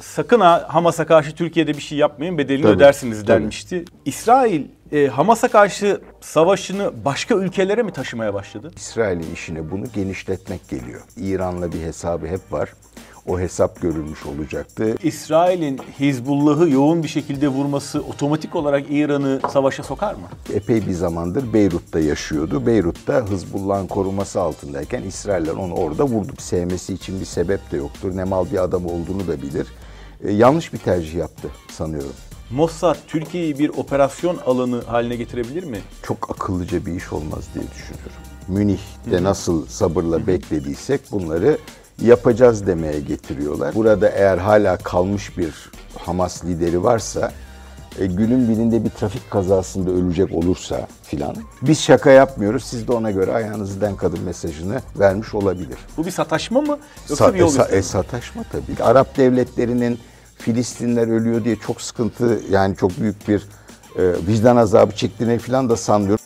sakın ha Hamas'a karşı Türkiye'de bir şey yapmayın bedelini Tabii, ödersiniz tabii. denmişti. İsrail e, Hamas'a karşı savaşını başka ülkelere mi taşımaya başladı? İsrail'in işine bunu genişletmek geliyor. İran'la bir hesabı hep var. O hesap görülmüş olacaktı. İsrail'in Hizbullah'ı yoğun bir şekilde vurması otomatik olarak İran'ı savaşa sokar mı? Epey bir zamandır Beyrut'ta yaşıyordu. Beyrut'ta Hızbullah'ın koruması altındayken İsrailler onu orada vurdu. Sevmesi için bir sebep de yoktur. Ne mal bir adam olduğunu da bilir. E, yanlış bir tercih yaptı sanıyorum. Mossad Türkiye'yi bir operasyon alanı haline getirebilir mi? Çok akıllıca bir iş olmaz diye düşünüyorum. Münih'te nasıl sabırla beklediysek bunları yapacağız demeye getiriyorlar. Burada eğer hala kalmış bir Hamas lideri varsa e, günün birinde bir trafik kazasında ölecek olursa filan biz şaka yapmıyoruz. Siz de ona göre ayağınızı denk kadın mesajını vermiş olabilir. Bu bir sataşma mı yoksa Sa- bir yol e, e, sataşma tabii. Arap devletlerinin Filistinler ölüyor diye çok sıkıntı yani çok büyük bir e, vicdan azabı çektiğini falan da sanmıyorum.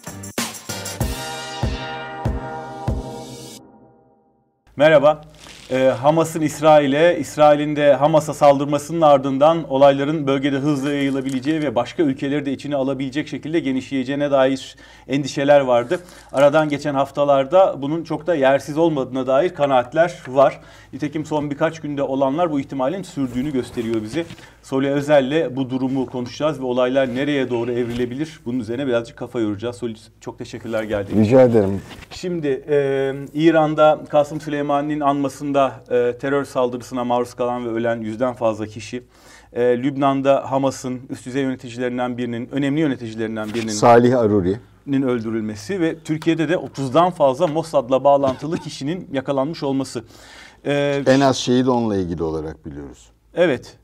Merhaba. Ee, Hamas'ın İsrail'e, İsrail'in de Hamas'a saldırmasının ardından olayların bölgede hızla yayılabileceği ve başka ülkeleri de içine alabilecek şekilde genişleyeceğine dair endişeler vardı. Aradan geçen haftalarda bunun çok da yersiz olmadığına dair kanaatler var. Nitekim son birkaç günde olanlar bu ihtimalin sürdüğünü gösteriyor bize. Soli Özel'le bu durumu konuşacağız ve olaylar nereye doğru evrilebilir? Bunun üzerine birazcık kafa yoracağız. Soli çok teşekkürler geldiğiniz. Rica ederim. Şimdi e, İran'da Kasım Süleyman'ın anmasında e, terör saldırısına maruz kalan ve ölen yüzden fazla kişi. E, Lübnan'da Hamas'ın üst düzey yöneticilerinden birinin, önemli yöneticilerinden birinin Salih Aruri. nin öldürülmesi ve Türkiye'de de 30'dan fazla Mossad'la bağlantılı kişinin yakalanmış olması. E, En az şeyi de onunla ilgili olarak biliyoruz. Evet.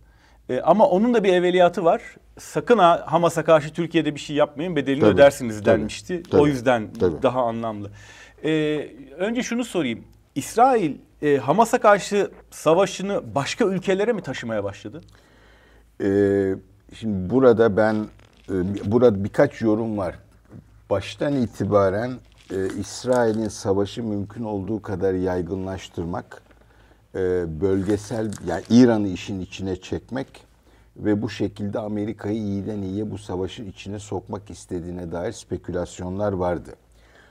E, ama onun da bir evveliyatı var. Sakın ha Hamas'a karşı Türkiye'de bir şey yapmayın bedelini Tabii, ödersiniz tabii, denmişti. tabii, o yüzden tabii. daha anlamlı. E, önce şunu sorayım. İsrail e, Hamas'a karşı savaşını başka ülkelere mi taşımaya başladı? Ee, şimdi burada ben e, burada birkaç yorum var. Baştan itibaren e, İsrail'in savaşı mümkün olduğu kadar yaygınlaştırmak, e, bölgesel yani İran'ı işin içine çekmek ve bu şekilde Amerika'yı iyiden iyiye bu savaşın içine sokmak istediğine dair spekülasyonlar vardı.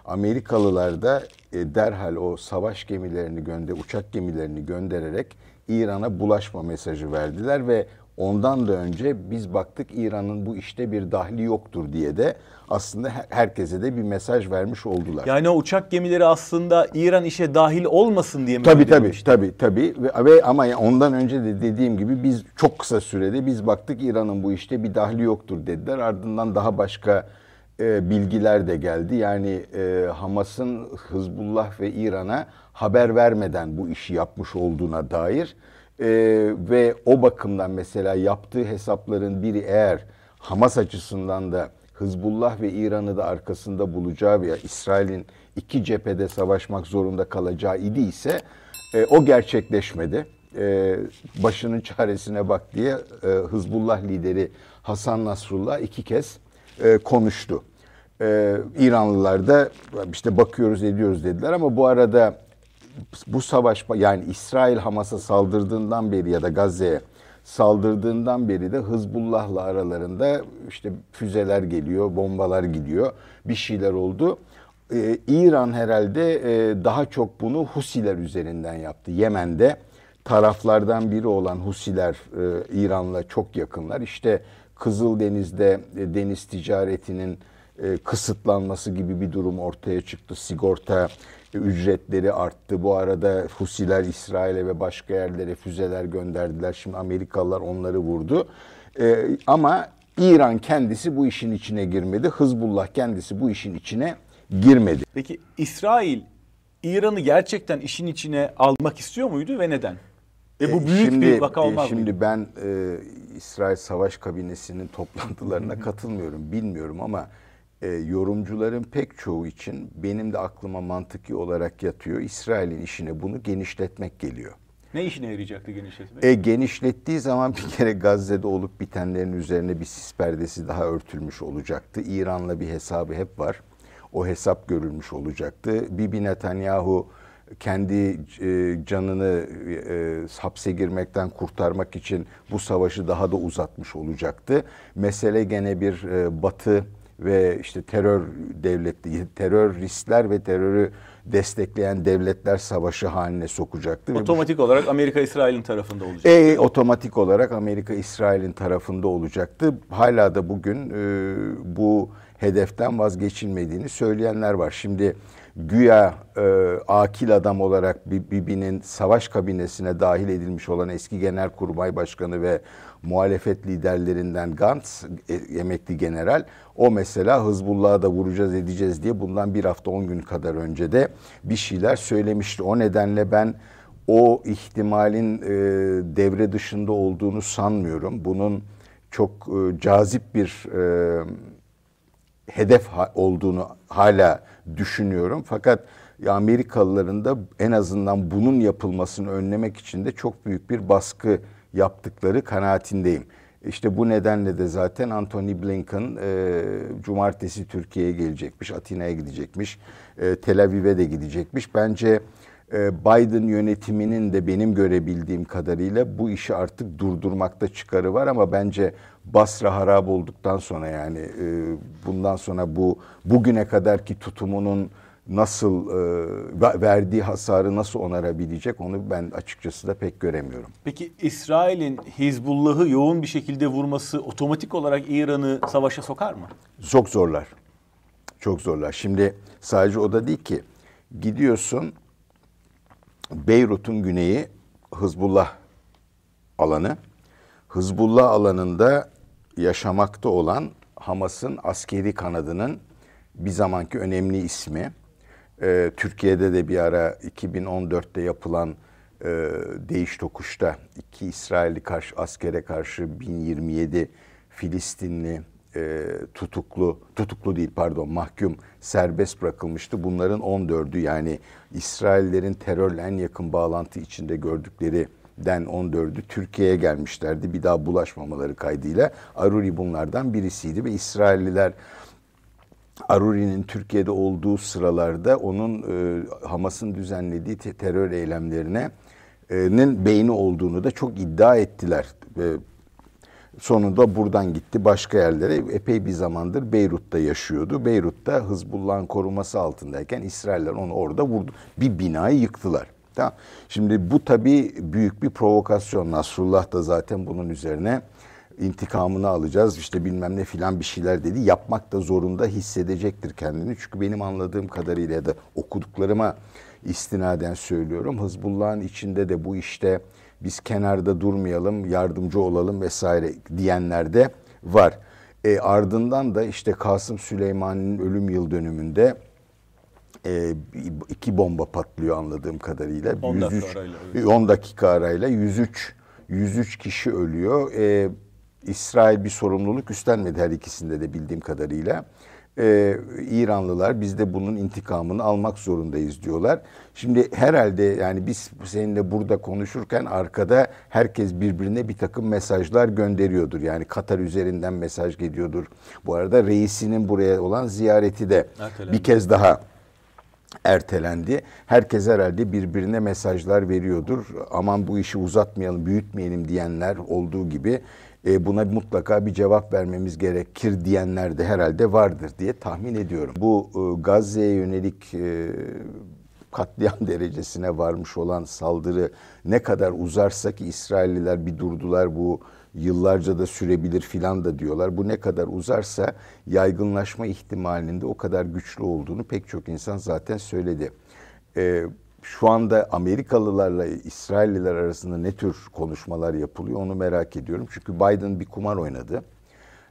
Amerikalılar da e, derhal o savaş gemilerini gönder, uçak gemilerini göndererek İran'a bulaşma mesajı verdiler ve ondan da önce biz baktık İran'ın bu işte bir dahli yoktur diye de aslında her- herkese de bir mesaj vermiş oldular. Yani o uçak gemileri aslında İran işe dahil olmasın diye mi Tabii tabii gönderilmişti? tabii tabii ve, ve ama ondan önce de dediğim gibi biz çok kısa sürede biz baktık İran'ın bu işte bir dahli yoktur dediler. Ardından daha başka e, bilgiler de geldi. Yani e, Hamas'ın Hızbullah ve İran'a haber vermeden bu işi yapmış olduğuna dair e, ve o bakımdan mesela yaptığı hesapların biri eğer Hamas açısından da Hızbullah ve İran'ı da arkasında bulacağı veya İsrail'in iki cephede savaşmak zorunda kalacağı idi ise e, o gerçekleşmedi. E, başının çaresine bak diye e, Hızbullah lideri Hasan Nasrullah iki kez e, konuştu. E, İranlılar da işte bakıyoruz ediyoruz dediler ama bu arada bu savaş yani İsrail Hamas'a saldırdığından beri ya da Gazze'ye saldırdığından beri de Hızbullah'la aralarında işte füzeler geliyor, bombalar gidiyor, bir şeyler oldu. Ee, İran herhalde e, daha çok bunu Husiler üzerinden yaptı. Yemen'de taraflardan biri olan Husiler e, İran'la çok yakınlar. İşte Kızıldeniz'de e, deniz ticaretinin e, kısıtlanması gibi bir durum ortaya çıktı. Sigorta e, ücretleri arttı. Bu arada Husiler İsrail'e ve başka yerlere füzeler gönderdiler. Şimdi Amerikalılar onları vurdu. E, ama İran kendisi bu işin içine girmedi. Hızbullah kendisi bu işin içine girmedi. Peki İsrail İran'ı gerçekten işin içine almak istiyor muydu ve neden? Bu E, büyük şimdi, bir vaka e, olmaz Şimdi mıydı? ben e, İsrail Savaş Kabinesi'nin toplantılarına katılmıyorum, bilmiyorum ama e, yorumcuların pek çoğu için benim de aklıma mantıki olarak yatıyor. İsrail'in işine bunu genişletmek geliyor. Ne işine yarayacaktı genişletmek? E, genişlettiği zaman bir kere Gazze'de olup bitenlerin üzerine bir sis perdesi daha örtülmüş olacaktı. İran'la bir hesabı hep var. O hesap görülmüş olacaktı. Bibi Netanyahu kendi e, canını e, hapse girmekten kurtarmak için bu savaşı daha da uzatmış olacaktı. Mesele gene bir e, Batı ve işte terör devletli teröristler ve terörü destekleyen devletler savaşı haline sokacaktı. Otomatik bu, olarak Amerika İsrail'in tarafında olacaktı. E, otomatik olarak Amerika İsrail'in tarafında olacaktı. Hala da bugün e, bu hedeften vazgeçilmediğini söyleyenler var. Şimdi güya e, akil adam olarak Bibi'nin savaş kabinesine dahil edilmiş olan eski Genelkurmay Başkanı ve muhalefet liderlerinden Gantz, e, emekli general, o mesela Hızbullah'a da vuracağız edeceğiz diye bundan bir hafta on gün kadar önce de bir şeyler söylemişti. O nedenle ben o ihtimalin e, devre dışında olduğunu sanmıyorum. Bunun çok e, cazip bir e, hedef ha, olduğunu hala düşünüyorum. Fakat Amerikalıların da en azından bunun yapılmasını önlemek için de çok büyük bir baskı yaptıkları kanaatindeyim. İşte bu nedenle de zaten Anthony Blinken e, cumartesi Türkiye'ye gelecekmiş, Atina'ya gidecekmiş, e, Tel Aviv'e de gidecekmiş. Bence e, Biden yönetiminin de benim görebildiğim kadarıyla bu işi artık durdurmakta çıkarı var ama bence Basra harap olduktan sonra yani e, bundan sonra bu bugüne kadarki tutumunun nasıl e, verdiği hasarı nasıl onarabilecek onu ben açıkçası da pek göremiyorum. Peki İsrail'in Hizbullah'ı yoğun bir şekilde vurması otomatik olarak İran'ı savaşa sokar mı? Çok zorlar. Çok zorlar. Şimdi sadece o da değil ki gidiyorsun Beyrut'un güneyi Hızbullah alanı. Hızbullah alanında yaşamakta olan Hamas'ın askeri kanadının bir zamanki önemli ismi. Ee, Türkiye'de de bir ara 2014'te yapılan e, değiş tokuşta iki İsrailli karşı askere karşı 1027 Filistinli e, tutuklu, tutuklu değil pardon mahkum serbest bırakılmıştı. Bunların 14'ü yani İsraillerin terörle en yakın bağlantı içinde gördükleri den 14'ü Türkiye'ye gelmişlerdi. Bir daha bulaşmamaları kaydıyla Aruri bunlardan birisiydi ve İsrailliler Aruri'nin Türkiye'de olduğu sıralarda onun e, Hamas'ın düzenlediği terör eylemlerine nin beyni olduğunu da çok iddia ettiler. E, sonunda buradan gitti başka yerlere. Epey bir zamandır Beyrut'ta yaşıyordu. Beyrut'ta Hızbullah'ın koruması altındayken İsrailler onu orada vurdu. Bir binayı yıktılar. Tamam. Şimdi bu tabii büyük bir provokasyon. Nasrullah da zaten bunun üzerine intikamını alacağız işte bilmem ne filan bir şeyler dedi. Yapmak da zorunda hissedecektir kendini. Çünkü benim anladığım kadarıyla da okuduklarıma istinaden söylüyorum. Hızbullah'ın içinde de bu işte biz kenarda durmayalım, yardımcı olalım vesaire diyenler de var. E, ardından da işte Kasım Süleyman'ın ölüm yıl dönümünde e, iki bomba patlıyor anladığım kadarıyla. 10 dakika arayla. 10 dakika arayla 103 103 kişi ölüyor. E, İsrail bir sorumluluk üstlenmedi her ikisinde de bildiğim kadarıyla. Ee, İranlılar biz de bunun intikamını almak zorundayız diyorlar. Şimdi herhalde yani biz seninle burada konuşurken arkada herkes birbirine bir takım mesajlar gönderiyordur. Yani Katar üzerinden mesaj geliyordur. Bu arada reisinin buraya olan ziyareti de Ertelendi. bir kez daha ertelendi. Herkes herhalde birbirine mesajlar veriyordur. Aman bu işi uzatmayalım, büyütmeyelim diyenler olduğu gibi e, buna mutlaka bir cevap vermemiz gerekir diyenler de herhalde vardır diye tahmin ediyorum. Bu e, Gazze'ye yönelik e, katliam derecesine varmış olan saldırı ne kadar uzarsa ki İsrailliler bir durdular bu yıllarca da sürebilir filan da diyorlar. Bu ne kadar uzarsa yaygınlaşma ihtimalinin de o kadar güçlü olduğunu pek çok insan zaten söyledi. Ee, şu anda Amerikalılarla İsrailliler arasında ne tür konuşmalar yapılıyor onu merak ediyorum. Çünkü Biden bir kumar oynadı.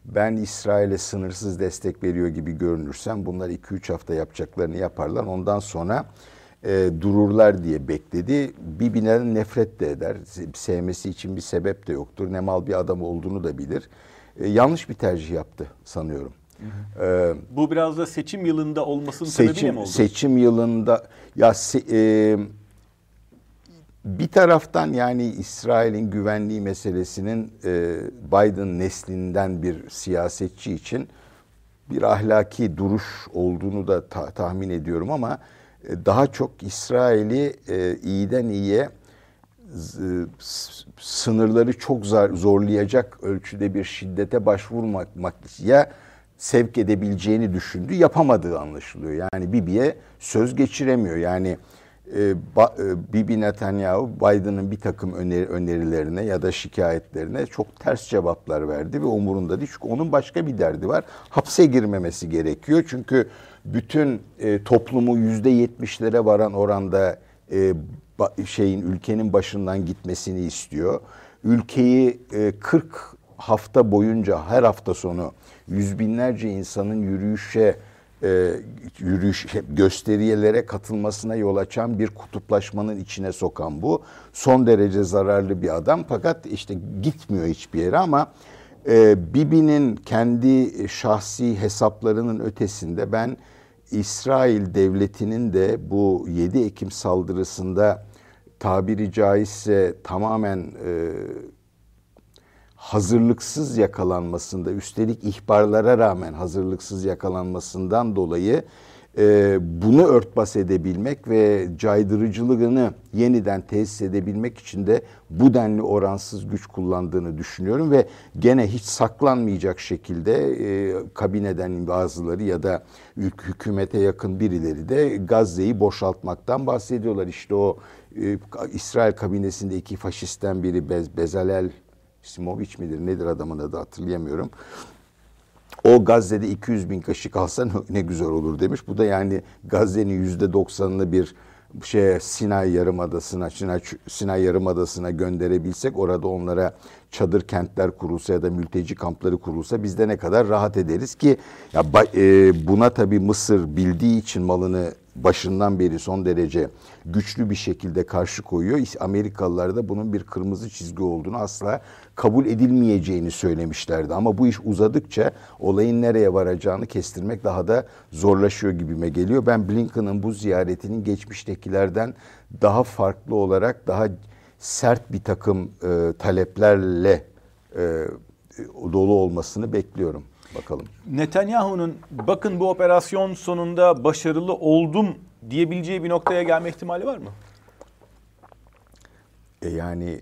Ben İsrail'e sınırsız destek veriyor gibi görünürsem bunlar 2-3 hafta yapacaklarını yaparlar. Ondan sonra e, dururlar diye bekledi. Bir nefret de eder. Sevmesi için bir sebep de yoktur. Ne mal bir adam olduğunu da bilir. E, yanlış bir tercih yaptı sanıyorum. Ee, Bu biraz da seçim yılında olmasının seçim, sebebiyle mi oldu? Seçim yılında ya se, e, bir taraftan yani İsrail'in güvenliği meselesinin e, Biden neslinden bir siyasetçi için bir ahlaki duruş olduğunu da ta, tahmin ediyorum ama e, daha çok İsrail'i e, iyiden iyiye sınırları çok zorlayacak ölçüde bir şiddete başvurmak ya sevk edebileceğini düşündü. Yapamadığı anlaşılıyor. Yani Bibi'ye söz geçiremiyor. Yani e, ba, e, Bibi Netanyahu Biden'ın bir takım öneri, önerilerine ya da şikayetlerine çok ters cevaplar verdi ve umurunda değil. Çünkü onun başka bir derdi var. Hapse girmemesi gerekiyor. Çünkü bütün e, toplumu yüzde yetmişlere varan oranda e, ba, şeyin ülkenin başından gitmesini istiyor. Ülkeyi e, 40 hafta boyunca her hafta sonu yüz binlerce insanın yürüyüşe e, yürüyüş gösteriyelere katılmasına yol açan bir kutuplaşmanın içine sokan bu. Son derece zararlı bir adam fakat işte gitmiyor hiçbir yere ama e, Bibi'nin kendi şahsi hesaplarının ötesinde ben İsrail devletinin de bu 7 Ekim saldırısında tabiri caizse tamamen e, hazırlıksız yakalanmasında, üstelik ihbarlara rağmen hazırlıksız yakalanmasından dolayı e, bunu örtbas edebilmek ve caydırıcılığını yeniden tesis edebilmek için de bu denli oransız güç kullandığını düşünüyorum ve gene hiç saklanmayacak şekilde e, kabineden bazıları ya da hükümete yakın birileri de Gazze'yi boşaltmaktan bahsediyorlar. İşte o e, İsrail kabinesinde iki faşistten biri Bez, Bezalel Simovic midir nedir adamın adı hatırlayamıyorum. O Gazze'de 200 bin kaşık alsa ne güzel olur demiş. Bu da yani Gazze'nin yüzde doksanını bir şey Sinay Yarımadası'na, Sinay, Sinay Yarımadası'na gönderebilsek orada onlara çadır kentler kurulsa ya da mülteci kampları kurulsa biz de ne kadar rahat ederiz ki ya e, buna tabii Mısır bildiği için malını başından beri son derece güçlü bir şekilde karşı koyuyor. Amerikalılar da bunun bir kırmızı çizgi olduğunu asla kabul edilmeyeceğini söylemişlerdi. Ama bu iş uzadıkça olayın nereye varacağını kestirmek daha da zorlaşıyor gibime geliyor. Ben Blinken'ın bu ziyaretinin geçmiştekilerden daha farklı olarak daha sert bir takım e, taleplerle e, dolu olmasını bekliyorum. Bakalım. Netanyahu'nun bakın bu operasyon sonunda başarılı oldum diyebileceği bir noktaya gelme ihtimali var mı? E yani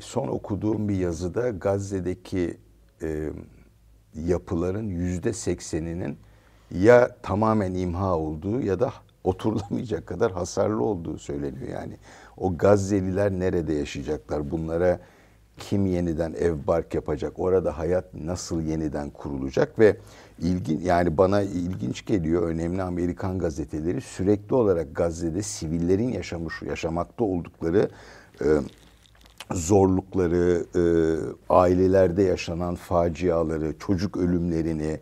son okuduğum bir yazıda Gazze'deki e, yapıların yüzde sekseninin ya tamamen imha olduğu ya da oturulamayacak kadar hasarlı olduğu söyleniyor. Yani o Gazze'liler nerede yaşayacaklar? Bunlara kim yeniden ev bark yapacak? Orada hayat nasıl yeniden kurulacak ve ilgin yani bana ilginç geliyor önemli Amerikan gazeteleri sürekli olarak Gazze'de sivillerin yaşamış yaşamakta oldukları e, zorlukları, e, ailelerde yaşanan faciaları, çocuk ölümlerini,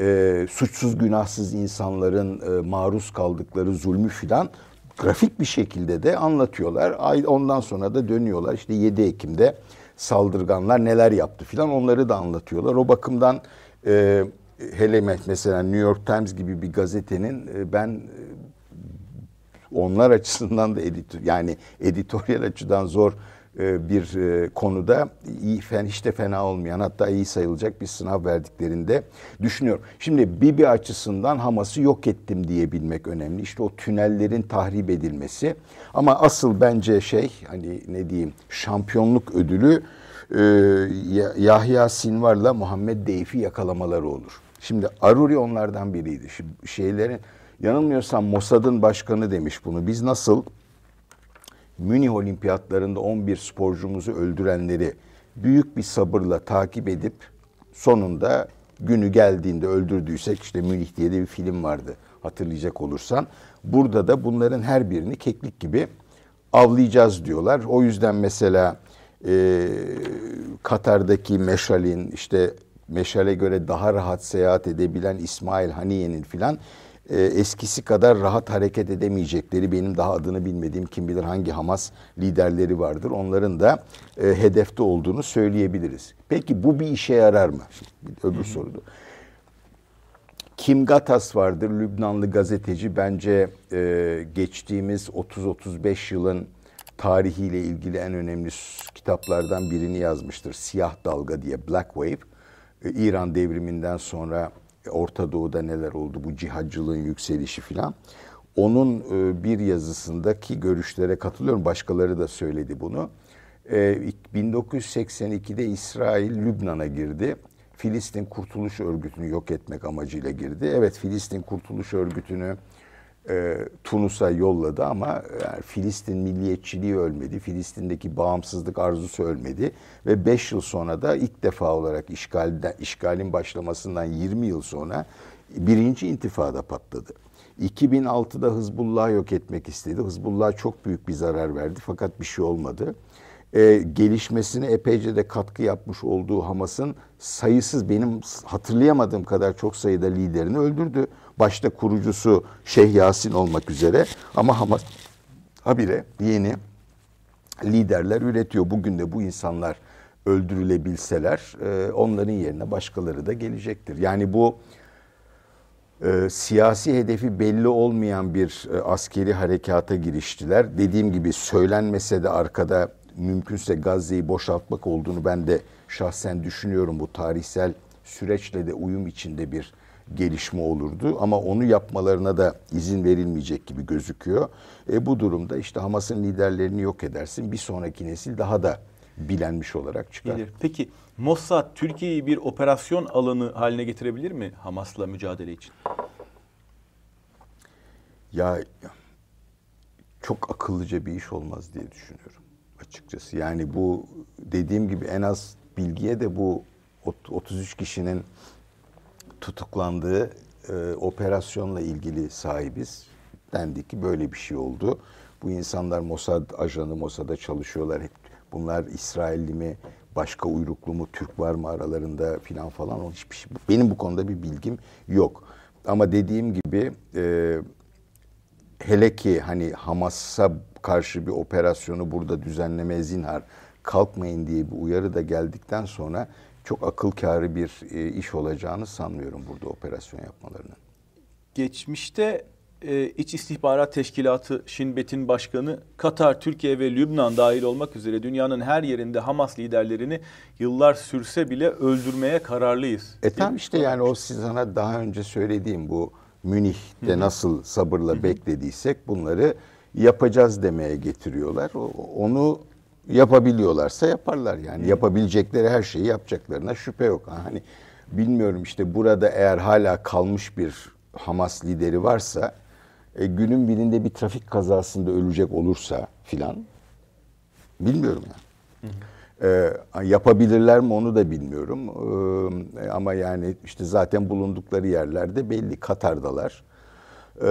e, suçsuz günahsız insanların e, maruz kaldıkları zulmü filan grafik bir şekilde de anlatıyorlar. Ondan sonra da dönüyorlar. İşte 7 Ekim'de saldırganlar neler yaptı filan onları da anlatıyorlar. O bakımdan e, hele mesela New York Times gibi bir gazetenin e, ben e, onlar açısından da editör yani editoryal açıdan zor bir e, konuda iyi hiç de fena olmayan hatta iyi sayılacak bir sınav verdiklerinde düşünüyorum. Şimdi Bibi açısından Hamas'ı yok ettim diyebilmek önemli. İşte o tünellerin tahrip edilmesi. Ama asıl bence şey hani ne diyeyim şampiyonluk ödülü e, Yahya Sinvar'la Muhammed Deyfi yakalamaları olur. Şimdi Aruri onlardan biriydi. Şimdi şeylerin yanılmıyorsam Mossad'ın başkanı demiş bunu. Biz nasıl Münih Olimpiyatlarında 11 sporcumuzu öldürenleri büyük bir sabırla takip edip sonunda günü geldiğinde öldürdüysek işte Münih diye de bir film vardı hatırlayacak olursan. Burada da bunların her birini keklik gibi avlayacağız diyorlar. O yüzden mesela e, Katar'daki Meşal'in işte Meşal'e göre daha rahat seyahat edebilen İsmail Haniye'nin filan e, eskisi kadar rahat hareket edemeyecekleri benim daha adını bilmediğim kim bilir hangi Hamas liderleri vardır. Onların da e, hedefte olduğunu söyleyebiliriz. Peki bu bir işe yarar mı? Şimdi, öbür soruda. Kim Gatas vardır, Lübnanlı gazeteci. Bence e, geçtiğimiz 30-35 yılın tarihiyle ilgili en önemli kitaplardan birini yazmıştır. Siyah Dalga diye Black Wave. E, İran devriminden sonra Orta Doğu'da neler oldu bu cihacılığın yükselişi filan. onun e, bir yazısındaki görüşlere katılıyorum. Başkaları da söyledi bunu. E, 1982'de İsrail Lübnan'a girdi. Filistin Kurtuluş Örgütü'nü yok etmek amacıyla girdi. Evet Filistin Kurtuluş Örgütü'nü e, Tunus'a yolladı ama yani Filistin milliyetçiliği ölmedi. Filistin'deki bağımsızlık arzusu ölmedi ve 5 yıl sonra da ilk defa olarak işgalden, işgalin başlamasından 20 yıl sonra birinci intifada patladı. 2006'da Hızbullah yok etmek istedi. Hızbullah çok büyük bir zarar verdi fakat bir şey olmadı. Ee, gelişmesine epeyce de katkı yapmış olduğu Hamas'ın sayısız benim hatırlayamadığım kadar çok sayıda liderini öldürdü. Başta kurucusu Şeyh Yasin olmak üzere ama Hamas habire yeni liderler üretiyor. Bugün de bu insanlar öldürülebilseler e, onların yerine başkaları da gelecektir. Yani bu e, siyasi hedefi belli olmayan bir e, askeri harekata giriştiler. Dediğim gibi söylenmese de arkada mümkünse Gazze'yi boşaltmak olduğunu ben de şahsen düşünüyorum. Bu tarihsel süreçle de uyum içinde bir gelişme olurdu ama onu yapmalarına da izin verilmeyecek gibi gözüküyor. E, bu durumda işte Hamas'ın liderlerini yok edersin. Bir sonraki nesil daha da bilenmiş olarak çıkar. Gelir. Peki Mossad Türkiye'yi bir operasyon alanı haline getirebilir mi Hamas'la mücadele için? Ya çok akıllıca bir iş olmaz diye düşünüyorum açıkçası. Yani bu dediğim gibi en az bilgiye de bu 33 kişinin tutuklandığı e, operasyonla ilgili sahibiz. Dendi ki böyle bir şey oldu. Bu insanlar Mossad ajanı, Mossad'a çalışıyorlar. Bunlar İsrailli mi, başka uyruklu mu, Türk var mı aralarında filan falan. Hiçbir şey, benim bu konuda bir bilgim yok. Ama dediğim gibi e, hele ki hani Hamas'a karşı bir operasyonu burada düzenlemeye zinhar kalkmayın diye bir uyarı da geldikten sonra çok akıl kârı bir e, iş olacağını sanmıyorum burada operasyon yapmalarının. Geçmişte e, İç İstihbarat Teşkilatı Şinbet'in başkanı Katar, Türkiye ve Lübnan dahil olmak üzere dünyanın her yerinde Hamas liderlerini yıllar sürse bile öldürmeye kararlıyız. E tam işte yani o sana daha önce söylediğim bu Münih'te Hı-hı. nasıl sabırla Hı-hı. beklediysek bunları yapacağız demeye getiriyorlar. O, onu yapabiliyorlarsa yaparlar yani. Hı. Yapabilecekleri her şeyi yapacaklarına şüphe yok. Hani bilmiyorum işte burada eğer hala kalmış bir Hamas lideri varsa e, günün birinde bir trafik kazasında ölecek olursa filan bilmiyorum yani. E, yapabilirler mi onu da bilmiyorum. E, ama yani işte zaten bulundukları yerlerde belli. Katar'dalar, e,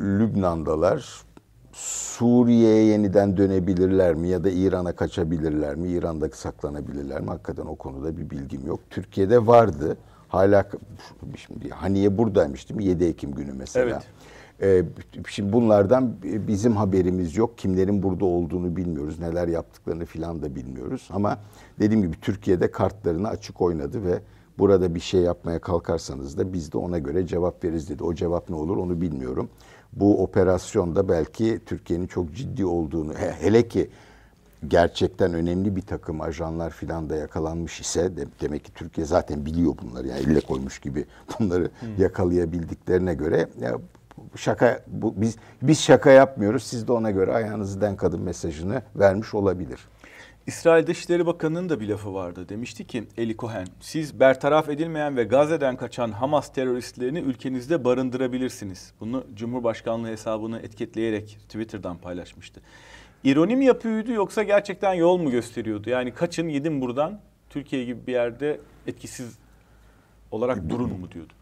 Lübnan'dalar, Suriye'ye yeniden dönebilirler mi ya da İran'a kaçabilirler mi? İran'da saklanabilirler mi? Hakikaten o konuda bir bilgim yok. Türkiye'de vardı. Hala şimdi Haniye buradaymış değil mi? 7 Ekim günü mesela. Evet. Ee, şimdi bunlardan bizim haberimiz yok. Kimlerin burada olduğunu bilmiyoruz. Neler yaptıklarını filan da bilmiyoruz. Ama dediğim gibi Türkiye'de kartlarını açık oynadı ve burada bir şey yapmaya kalkarsanız da biz de ona göre cevap veririz dedi. O cevap ne olur onu bilmiyorum bu operasyonda belki Türkiye'nin çok ciddi olduğunu hele ki gerçekten önemli bir takım ajanlar filan da yakalanmış ise de, demek ki Türkiye zaten biliyor bunları yani elle koymuş gibi bunları hmm. yakalayabildiklerine göre ya şaka bu biz biz şaka yapmıyoruz. Siz de ona göre ayağınızı denk adın mesajını vermiş olabilir. İsrail Dışişleri Bakanı'nın da bir lafı vardı. Demişti ki Eli Cohen, siz bertaraf edilmeyen ve Gazze'den kaçan Hamas teröristlerini ülkenizde barındırabilirsiniz. Bunu Cumhurbaşkanlığı hesabını etiketleyerek Twitter'dan paylaşmıştı. İroni mi yapıyordu yoksa gerçekten yol mu gösteriyordu? Yani kaçın gidin buradan Türkiye gibi bir yerde etkisiz olarak durun mu diyordu.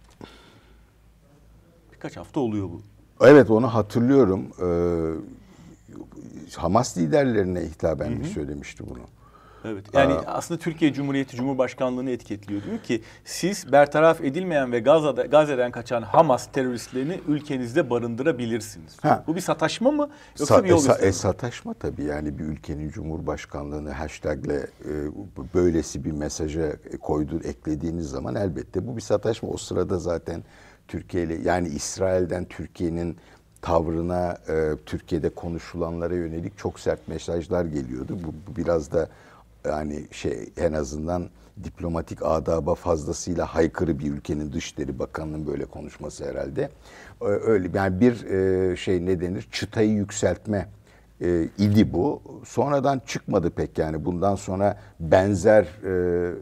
Birkaç hafta oluyor bu. Evet onu hatırlıyorum. Ee, Hamas liderlerine hitaben hı hı. söylemişti bunu. Evet. Yani Aa, aslında Türkiye Cumhuriyeti Cumhurbaşkanlığı'nı etiketliyor. Diyor ki siz bertaraf edilmeyen ve Gazze'de, Gazze'den kaçan Hamas teröristlerini ülkenizde barındırabilirsiniz. Ha. Bu bir sataşma mı yoksa Sa- bir yol gösterimi? E, sataşma tabii. Yani bir ülkenin Cumhurbaşkanlığını hashtagle e, böylesi bir mesaja koydu, eklediğiniz zaman elbette bu bir sataşma. O sırada zaten Türkiye ile yani İsrail'den Türkiye'nin tavrına, e, Türkiye'de konuşulanlara yönelik çok sert mesajlar geliyordu. Bu, bu biraz da yani şey en azından diplomatik adaba fazlasıyla haykırı bir ülkenin dışişleri bakanının böyle konuşması herhalde. Öyle yani bir e, şey ne denir çıtayı yükseltme e, idi bu. Sonradan çıkmadı pek yani bundan sonra benzer e,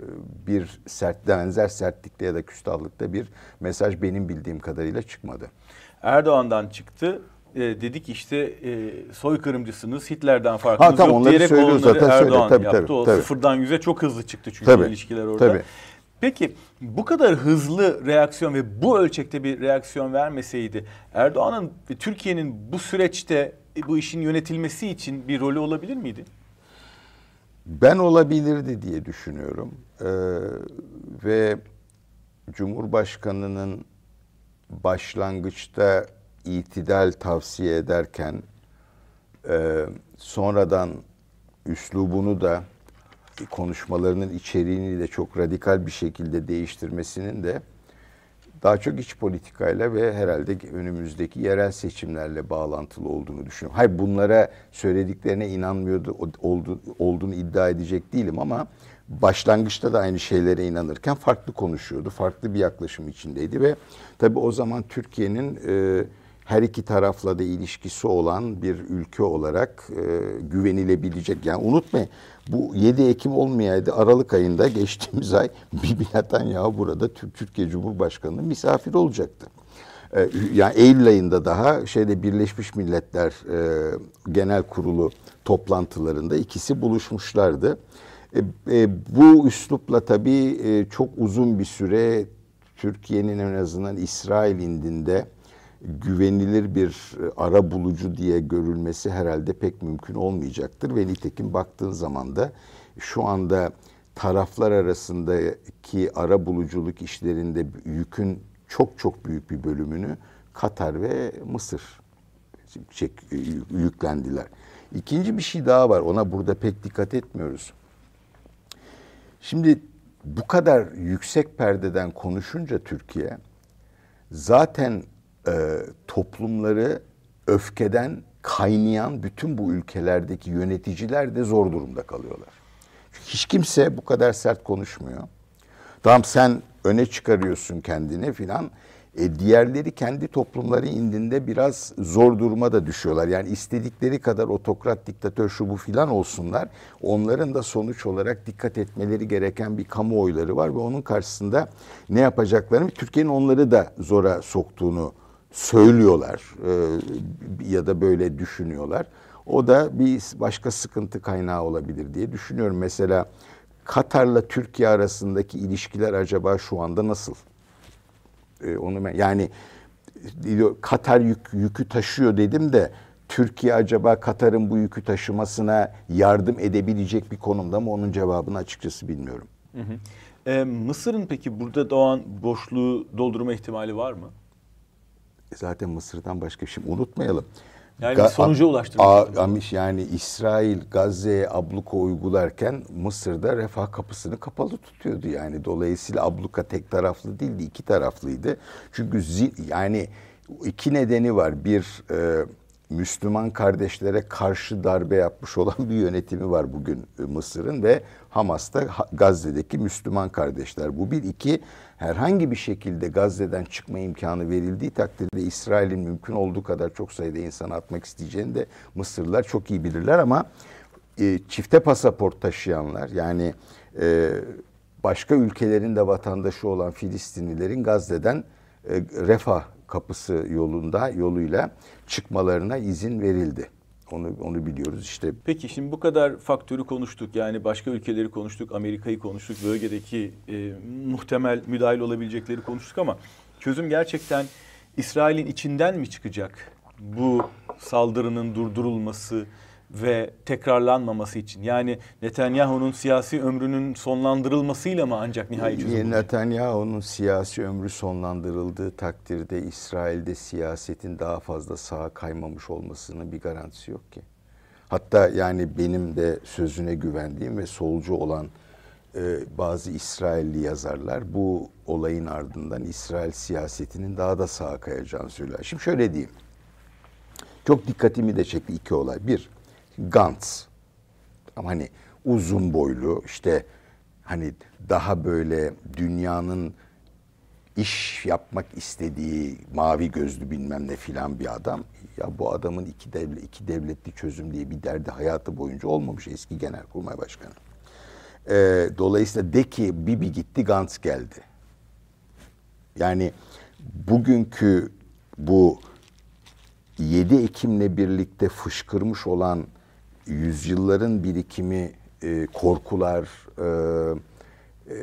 bir sert benzer sertlikte ya da küstahlıkta bir mesaj benim bildiğim kadarıyla çıkmadı. Erdoğan'dan çıktı e, dedik işte e, soykırımcısınız Hitler'den farkınız ha, tamam, yok diyerek onları zaten Erdoğan söyle, tabii, yaptı. Tabii, o tabii. sıfırdan yüze çok hızlı çıktı çünkü tabii, ilişkiler orada. Tabii. Peki bu kadar hızlı reaksiyon ve bu ölçekte bir reaksiyon vermeseydi Erdoğan'ın ve Türkiye'nin bu süreçte bu işin yönetilmesi için bir rolü olabilir miydi? Ben olabilirdi diye düşünüyorum. Ee, ve Cumhurbaşkanı'nın başlangıçta itidal tavsiye ederken e, sonradan üslubunu da konuşmalarının içeriğini de çok radikal bir şekilde değiştirmesinin de daha çok iç politikayla ve herhalde önümüzdeki yerel seçimlerle bağlantılı olduğunu düşünüyorum. Hayır bunlara söylediklerine inanmıyordu oldu, olduğunu iddia edecek değilim ama başlangıçta da aynı şeylere inanırken farklı konuşuyordu. Farklı bir yaklaşım içindeydi ve tabii o zaman Türkiye'nin e, her iki tarafla da ilişkisi olan bir ülke olarak e, güvenilebilecek. Yani unutmayın bu 7 Ekim olmayaydı Aralık ayında geçtiğimiz ay Bibi Netanyahu burada Türkiye Cumhurbaşkanı misafir olacaktı. E, yani Eylül ayında daha şeyde Birleşmiş Milletler e, Genel Kurulu toplantılarında ikisi buluşmuşlardı. E, e, bu üslupla tabii e, çok uzun bir süre Türkiye'nin en azından İsrail indinde güvenilir bir e, ara bulucu diye görülmesi herhalde pek mümkün olmayacaktır. Ve nitekim baktığın zaman da şu anda taraflar arasındaki ara buluculuk işlerinde yükün çok çok büyük bir bölümünü Katar ve Mısır çek, e, yüklendiler. İkinci bir şey daha var. Ona burada pek dikkat etmiyoruz. Şimdi bu kadar yüksek perdeden konuşunca Türkiye zaten e, toplumları öfkeden kaynayan bütün bu ülkelerdeki yöneticiler de zor durumda kalıyorlar. Çünkü hiç kimse bu kadar sert konuşmuyor. Tamam sen öne çıkarıyorsun kendini filan. E, diğerleri kendi toplumları indinde biraz zor duruma da düşüyorlar. Yani istedikleri kadar otokrat, diktatör şu bu filan olsunlar. Onların da sonuç olarak dikkat etmeleri gereken bir kamuoyları var ve onun karşısında ne yapacaklarını Türkiye'nin onları da zora soktuğunu söylüyorlar e, ya da böyle düşünüyorlar. O da bir başka sıkıntı kaynağı olabilir diye düşünüyorum. Mesela Katar'la Türkiye arasındaki ilişkiler acaba şu anda nasıl? E, onu ben, yani Katar yük, yükü taşıyor dedim de Türkiye acaba Katar'ın bu yükü taşımasına yardım edebilecek bir konumda mı? Onun cevabını açıkçası bilmiyorum. Hı hı. Ee, Mısır'ın peki burada doğan boşluğu doldurma ihtimali var mı? Zaten Mısır'dan başka bir şey unutmayalım. Yani Ga- sonuca ulaştırmak. Yani İsrail Gazze'ye abluka uygularken Mısır'da refah kapısını kapalı tutuyordu yani. Dolayısıyla abluka tek taraflı değildi, iki taraflıydı. Çünkü yani iki nedeni var. Bir e, Müslüman kardeşlere karşı darbe yapmış olan bir yönetimi var bugün e, Mısır'ın ve Hamas'ta Gazze'deki Müslüman kardeşler. Bu bir iki herhangi bir şekilde Gazze'den çıkma imkanı verildiği takdirde İsrail'in mümkün olduğu kadar çok sayıda insan atmak isteyeceğini de Mısırlılar çok iyi bilirler ama e, çifte pasaport taşıyanlar yani e, başka ülkelerin de vatandaşı olan Filistinlilerin Gazze'den e, refah kapısı yolunda yoluyla çıkmalarına izin verildi. Onu onu biliyoruz işte. Peki şimdi bu kadar faktörü konuştuk. Yani başka ülkeleri konuştuk, Amerika'yı konuştuk, bölgedeki e, muhtemel müdahil olabilecekleri konuştuk ama çözüm gerçekten İsrail'in içinden mi çıkacak? Bu saldırının durdurulması, ve tekrarlanmaması için. Yani Netanyahu'nun siyasi ömrünün sonlandırılmasıyla mı ancak nihai çözüm Netanyahu'nun siyasi ömrü sonlandırıldığı takdirde İsrail'de siyasetin daha fazla sağa kaymamış olmasının bir garantisi yok ki. Hatta yani benim de sözüne güvendiğim ve solcu olan e, bazı İsrailli yazarlar bu olayın ardından İsrail siyasetinin daha da sağa kayacağını söylüyor. Şimdi şöyle diyeyim. Çok dikkatimi de çekti iki olay. Bir, Gantz. Hani uzun boylu işte hani daha böyle dünyanın iş yapmak istediği mavi gözlü bilmem ne filan bir adam. Ya bu adamın iki devlet iki devletli çözüm diye bir derdi hayatı boyunca olmamış eski genelkurmay başkanı. Ee, dolayısıyla de ki Bibi gitti Gantz geldi. Yani bugünkü bu 7 Ekim'le birlikte fışkırmış olan yüzyılların birikimi, e, korkular, e, e,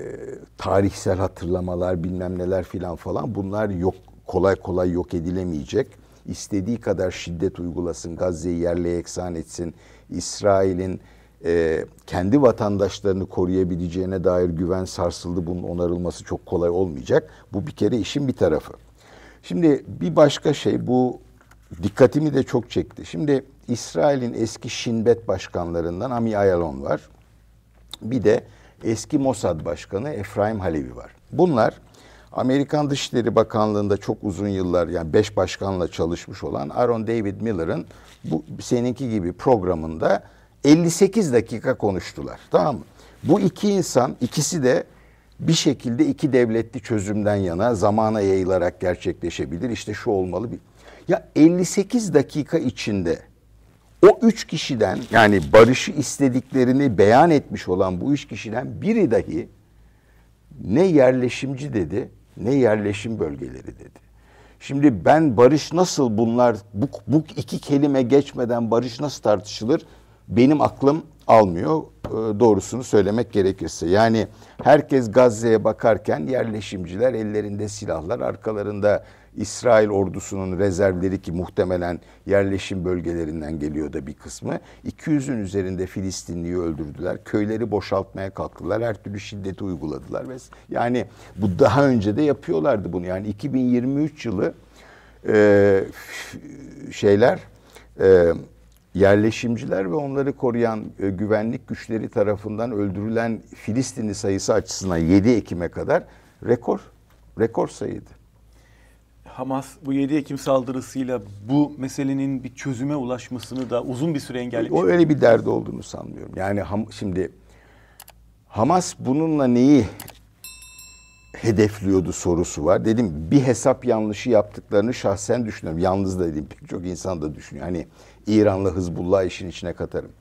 tarihsel hatırlamalar bilmem neler filan falan bunlar yok kolay kolay yok edilemeyecek. İstediği kadar şiddet uygulasın, Gazze'yi yerle yeksan etsin, İsrail'in e, kendi vatandaşlarını koruyabileceğine dair güven sarsıldı. Bunun onarılması çok kolay olmayacak. Bu bir kere işin bir tarafı. Şimdi bir başka şey bu dikkatimi de çok çekti. Şimdi İsrail'in eski Şinbet başkanlarından Ami Ayalon var. Bir de eski Mossad Başkanı Efraim Halevi var. Bunlar Amerikan Dışişleri Bakanlığı'nda çok uzun yıllar yani beş başkanla çalışmış olan Aaron David Miller'ın bu seninki gibi programında 58 dakika konuştular. Tamam mı? Bu iki insan ikisi de bir şekilde iki devletli çözümden yana zamana yayılarak gerçekleşebilir. İşte şu olmalı bir. Ya 58 dakika içinde o üç kişiden yani barışı istediklerini beyan etmiş olan bu üç kişiden biri dahi ne yerleşimci dedi ne yerleşim bölgeleri dedi. Şimdi ben barış nasıl bunlar bu, bu iki kelime geçmeden barış nasıl tartışılır benim aklım almıyor e, doğrusunu söylemek gerekirse. Yani herkes Gazze'ye bakarken yerleşimciler ellerinde silahlar arkalarında İsrail ordusunun rezervleri ki muhtemelen yerleşim bölgelerinden geliyor da bir kısmı. 200'ün üzerinde Filistinliyi öldürdüler. Köyleri boşaltmaya kalktılar. Her türlü şiddeti uyguladılar. Yani bu daha önce de yapıyorlardı bunu. Yani 2023 yılı e, şeyler e, yerleşimciler ve onları koruyan e, güvenlik güçleri tarafından öldürülen Filistinli sayısı açısından 7 Ekim'e kadar rekor rekor sayıydı. Hamas bu 7 Ekim saldırısıyla bu meselenin bir çözüme ulaşmasını da uzun bir süre engellemiş. O öyle bir derdi olduğunu sanmıyorum. Yani ham, şimdi Hamas bununla neyi hedefliyordu sorusu var. Dedim bir hesap yanlışı yaptıklarını şahsen düşünüyorum. Yalnız da dedim pek çok insan da düşünüyor. Hani İran'la Hızbullah işin içine katarım.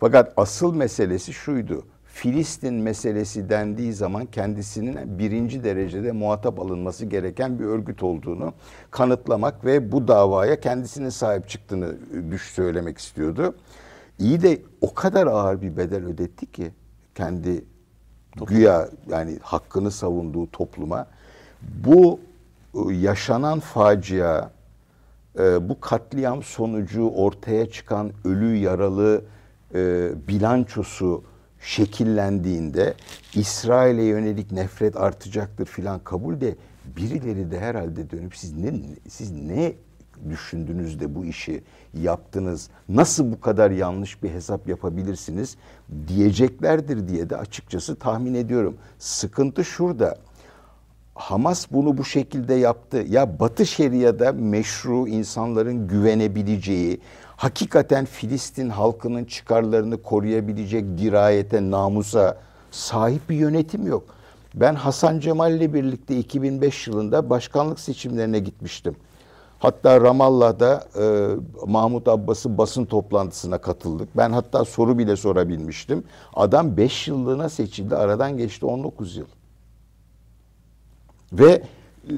Fakat asıl meselesi şuydu. Filistin meselesi dendiği zaman kendisinin birinci derecede muhatap alınması gereken bir örgüt olduğunu kanıtlamak ve bu davaya kendisine sahip çıktığını düş söylemek istiyordu. İyi de o kadar ağır bir bedel ödetti ki kendi Toplum. güya yani hakkını savunduğu topluma bu ıı, yaşanan facia e, bu katliam sonucu ortaya çıkan ölü yaralı e, bilançosu şekillendiğinde İsrail'e yönelik nefret artacaktır filan kabul de birileri de herhalde dönüp siz ne siz ne düşündünüz de bu işi yaptınız? Nasıl bu kadar yanlış bir hesap yapabilirsiniz diyeceklerdir diye de açıkçası tahmin ediyorum. Sıkıntı şurada. Hamas bunu bu şekilde yaptı. Ya Batı Şeria'da meşru insanların güvenebileceği, hakikaten Filistin halkının çıkarlarını koruyabilecek dirayete, namusa sahip bir yönetim yok. Ben Hasan Cemal ile birlikte 2005 yılında başkanlık seçimlerine gitmiştim. Hatta Ramallah'da e, Mahmut Abbas'ın basın toplantısına katıldık. Ben hatta soru bile sorabilmiştim. Adam 5 yıllığına seçildi. Aradan geçti 19 yıl. Ve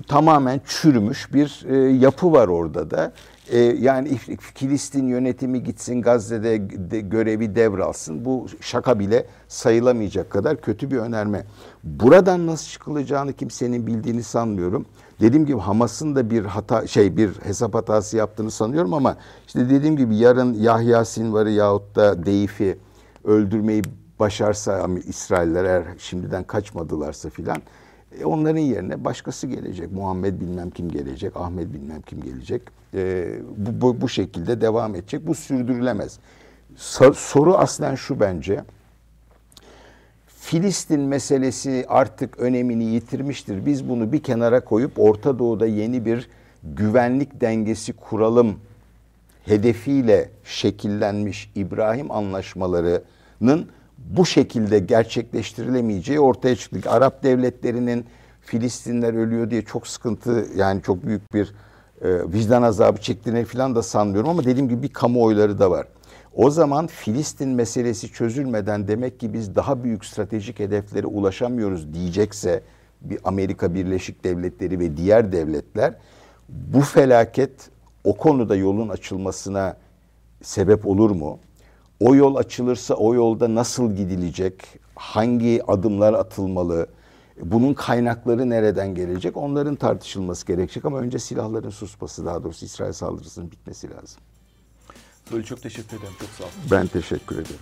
tamamen çürümüş bir e, yapı var orada da. E, yani Filistin yönetimi gitsin Gazze'de de, görevi devralsın. Bu şaka bile sayılamayacak kadar kötü bir önerme. Buradan nasıl çıkılacağını kimsenin bildiğini sanmıyorum. Dediğim gibi Hamas'ın da bir hata şey bir hesap hatası yaptığını sanıyorum ama işte dediğim gibi yarın Yahya Sinvar'ı yahut da Deif'i öldürmeyi başarsa İsrailler eğer şimdiden kaçmadılarsa filan e, onların yerine başkası gelecek. Muhammed bilmem kim gelecek, Ahmet bilmem kim gelecek. E, bu, bu, bu şekilde devam edecek. Bu sürdürülemez. Soru aslen şu bence. Filistin meselesi artık önemini yitirmiştir. Biz bunu bir kenara koyup Orta Doğu'da yeni bir güvenlik dengesi kuralım hedefiyle şekillenmiş İbrahim anlaşmalarının bu şekilde gerçekleştirilemeyeceği ortaya çıktı. Arap devletlerinin Filistinler ölüyor diye çok sıkıntı yani çok büyük bir e, vicdan azabı çektiğini falan da sanmıyorum ama dediğim gibi bir kamuoyları da var. O zaman Filistin meselesi çözülmeden demek ki biz daha büyük stratejik hedeflere ulaşamıyoruz diyecekse bir Amerika Birleşik Devletleri ve diğer devletler bu felaket o konuda yolun açılmasına sebep olur mu? O yol açılırsa o yolda nasıl gidilecek? Hangi adımlar atılmalı? Bunun kaynakları nereden gelecek? Onların tartışılması gerekecek ama önce silahların susması daha doğrusu İsrail saldırısının bitmesi lazım. Böyle çok teşekkür ederim. Çok sağ olun. Ben teşekkür ederim.